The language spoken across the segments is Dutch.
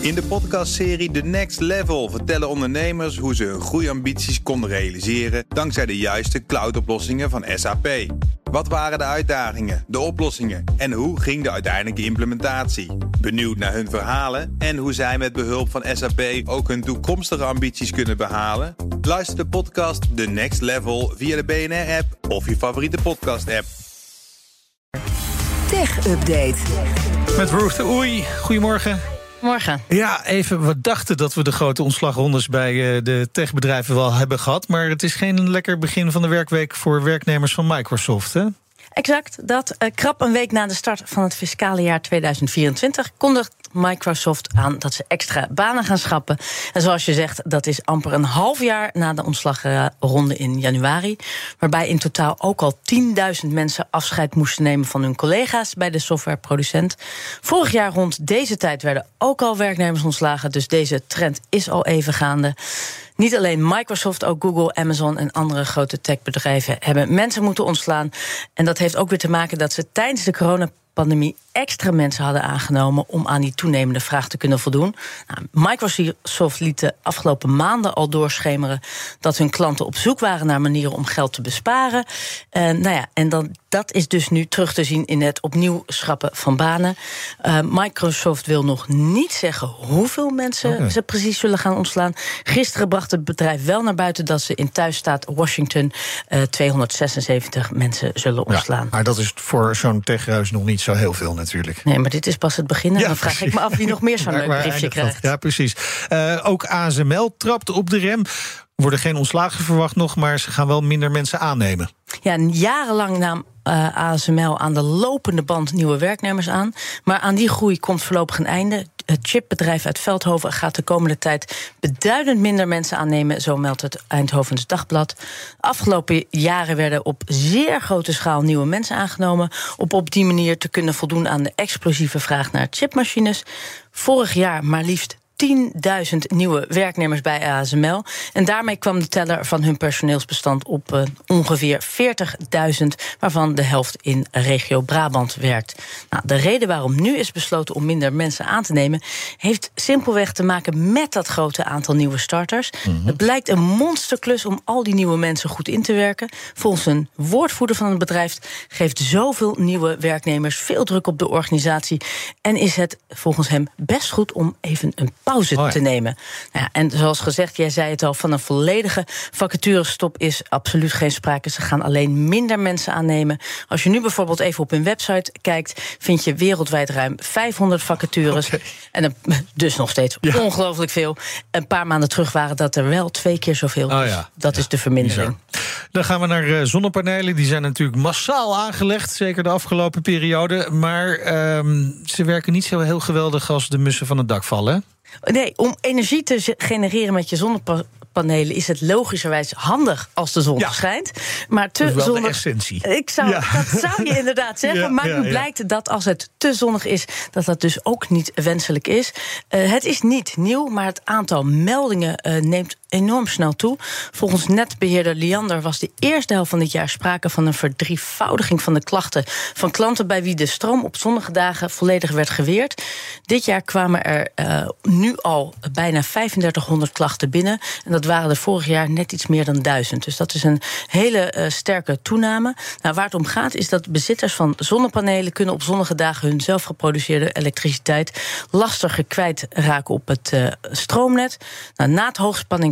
In de podcastserie The Next Level vertellen ondernemers hoe ze hun groeiambities konden realiseren dankzij de juiste cloudoplossingen van SAP. Wat waren de uitdagingen, de oplossingen en hoe ging de uiteindelijke implementatie? Benieuwd naar hun verhalen en hoe zij met behulp van SAP ook hun toekomstige ambities kunnen behalen? Luister de podcast The Next Level via de BNR-app of je favoriete podcast-app. Tech Update. Met Ruth Oei, goedemorgen. Morgen. Ja, even, we dachten dat we de grote ontslagrondes bij eh, de techbedrijven wel hebben gehad. Maar het is geen lekker begin van de werkweek voor werknemers van Microsoft, hè? Exact, dat uh, krap een week na de start van het fiscale jaar 2024 kondigt Microsoft aan dat ze extra banen gaan schappen. En zoals je zegt, dat is amper een half jaar na de ontslagronde in januari. Waarbij in totaal ook al 10.000 mensen afscheid moesten nemen van hun collega's bij de softwareproducent. Vorig jaar rond deze tijd werden ook al werknemers ontslagen, dus deze trend is al even gaande. Niet alleen Microsoft, ook Google, Amazon en andere grote techbedrijven hebben mensen moeten ontslaan. En dat heeft ook weer te maken dat ze tijdens de coronapandemie extra mensen hadden aangenomen om aan die toenemende vraag te kunnen voldoen. Nou, Microsoft liet de afgelopen maanden al doorschemeren dat hun klanten op zoek waren naar manieren om geld te besparen. En, nou ja, en dan, dat is dus nu terug te zien in het opnieuw schrappen van banen. Uh, Microsoft wil nog niet zeggen hoeveel mensen okay. ze precies zullen gaan ontslaan. Gisteren bracht het bedrijf wel naar buiten dat ze in thuisstaat Washington uh, 276 mensen zullen ontslaan. Ja, maar dat is voor zo'n techhuis nog niet zo heel veel natuurlijk. Nee, maar dit is pas het begin. En ja, dan vraag precies. ik me af wie nog meer zo'n leuk briefje krijgt. Ja, precies. Uh, ook ASML trapt op de rem. Er worden geen ontslagen verwacht nog, maar ze gaan wel minder mensen aannemen. Ja, jarenlang nam uh, ASML aan de lopende band nieuwe werknemers aan. Maar aan die groei komt voorlopig een einde. Het chipbedrijf uit Veldhoven gaat de komende tijd beduidend minder mensen aannemen, zo meldt het Eindhovens Dagblad. Afgelopen jaren werden op zeer grote schaal nieuwe mensen aangenomen, om op die manier te kunnen voldoen aan de explosieve vraag naar chipmachines. Vorig jaar maar liefst 10.000 nieuwe werknemers bij ASML. En daarmee kwam de teller van hun personeelsbestand op uh, ongeveer 40.000, waarvan de helft in regio Brabant werkt. Nou, de reden waarom nu is besloten om minder mensen aan te nemen, heeft simpelweg te maken met dat grote aantal nieuwe starters. Mm -hmm. Het blijkt een monsterklus om al die nieuwe mensen goed in te werken. Volgens een woordvoerder van het bedrijf geeft zoveel nieuwe werknemers veel druk op de organisatie. En is het volgens hem best goed om even een pauze oh ja. te nemen. Nou ja, en zoals gezegd, jij zei het al, van een volledige vacaturestop is absoluut geen sprake. Ze gaan alleen minder mensen aannemen. Als je nu bijvoorbeeld even op hun website kijkt, vind je wereldwijd ruim 500 vacatures. Okay. En een, dus nog steeds ja. ongelooflijk veel. Een paar maanden terug waren dat er wel twee keer zoveel. Oh dus ja. dat is de vermindering. Dan gaan we naar uh, zonnepanelen. Die zijn natuurlijk massaal aangelegd, zeker de afgelopen periode. Maar um, ze werken niet zo heel geweldig als de mussen van het dak vallen. Nee, om energie te genereren met je zonnepanelen is het logischerwijs handig als de zon Ja. schijnt. Maar te Dat zonnig. essentie. Ik zou, Ja. Dat zou je inderdaad zeggen. Ja, maar nu blijkt dat als het te zonnig is, dat dat dus ook niet wenselijk is. Eh, het is niet nieuw, maar het aantal meldingen eh, neemt enorm snel toe. Volgens netbeheerder Liander was de eerste helft van dit jaar sprake van een verdrievoudiging van de klachten van klanten bij wie de stroom op zonnige dagen volledig werd geweerd. Dit jaar kwamen er eh, nu al bijna 3500 klachten binnen. En dat waren er vorig jaar net iets meer dan 1000. Dus dat is een hele eh, sterke toename. Nou, waar het om gaat is dat bezitters van zonnepanelen kunnen op zonnige dagen hun zelf geproduceerde elektriciteit lastiger kwijtraken op het eh, stroomnet. Nou, na het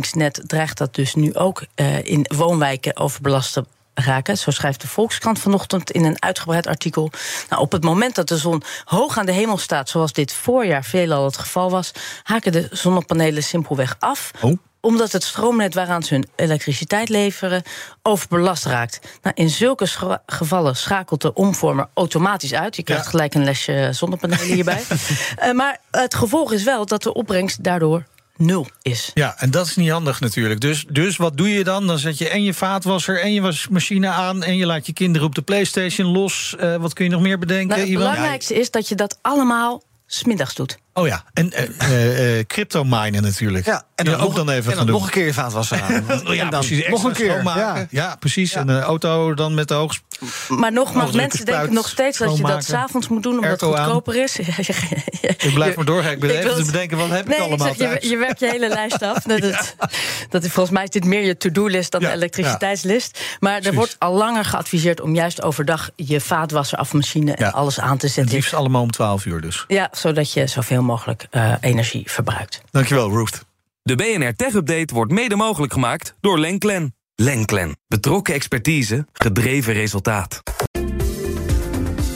hoogspanningsnet dreigt dat dus nu ook eh, in woonwijken overbelast te raken. Zo schrijft de Volkskrant vanochtend in een uitgebreid artikel. Nou, op het moment dat de zon hoog aan de hemel staat, zoals dit voorjaar veelal het geval was, haken de zonnepanelen simpelweg af. Oh. Omdat het stroomnet waaraan ze hun elektriciteit leveren overbelast raakt. Nou, in zulke scha- gevallen schakelt de omvormer automatisch uit. Je krijgt Ja. gelijk een lesje zonnepanelen hierbij. Eh, maar het gevolg is wel dat de opbrengst daardoor nul is. Ja, en dat is niet handig natuurlijk. Dus, dus wat doe je dan? Dan zet je en je vaatwasser en je wasmachine aan... en je laat je kinderen op de Playstation los. Eh, wat kun je nog meer bedenken, Nou, het Iwan? belangrijkste is dat je dat allemaal smiddags doet. Oh ja, en uh, uh, crypto minen natuurlijk. Ja, en dan, ook dan even en dan nog een keer je vaatwasser aan. Ja, dan precies, nog een keer. Ja. ja, precies. Ja. En een auto dan met de hoogst. Maar nogmaals, mensen denken nog steeds dat je dat s'avonds moet doen omdat Erto het goedkoper aan. is. ik blijf maar doorgaan. Ik ben even te bedenken, wat heb nee, ik allemaal? Ik zeg, je, je werkt je hele lijst af. Dat, het, dat is, volgens mij is dit meer je to-do-list dan de elektriciteitslist. Maar er wordt al langer geadviseerd om juist overdag je vaatwasserafmachine en alles aan te zetten. Het liefst allemaal om 12 uur dus. Ja, zodat je zoveel mogelijk uh, energie verbruikt. Dankjewel, Ruth. De BNR Tech Update wordt mede mogelijk gemaakt door Lenklen. Lenklen. Betrokken expertise, gedreven resultaat.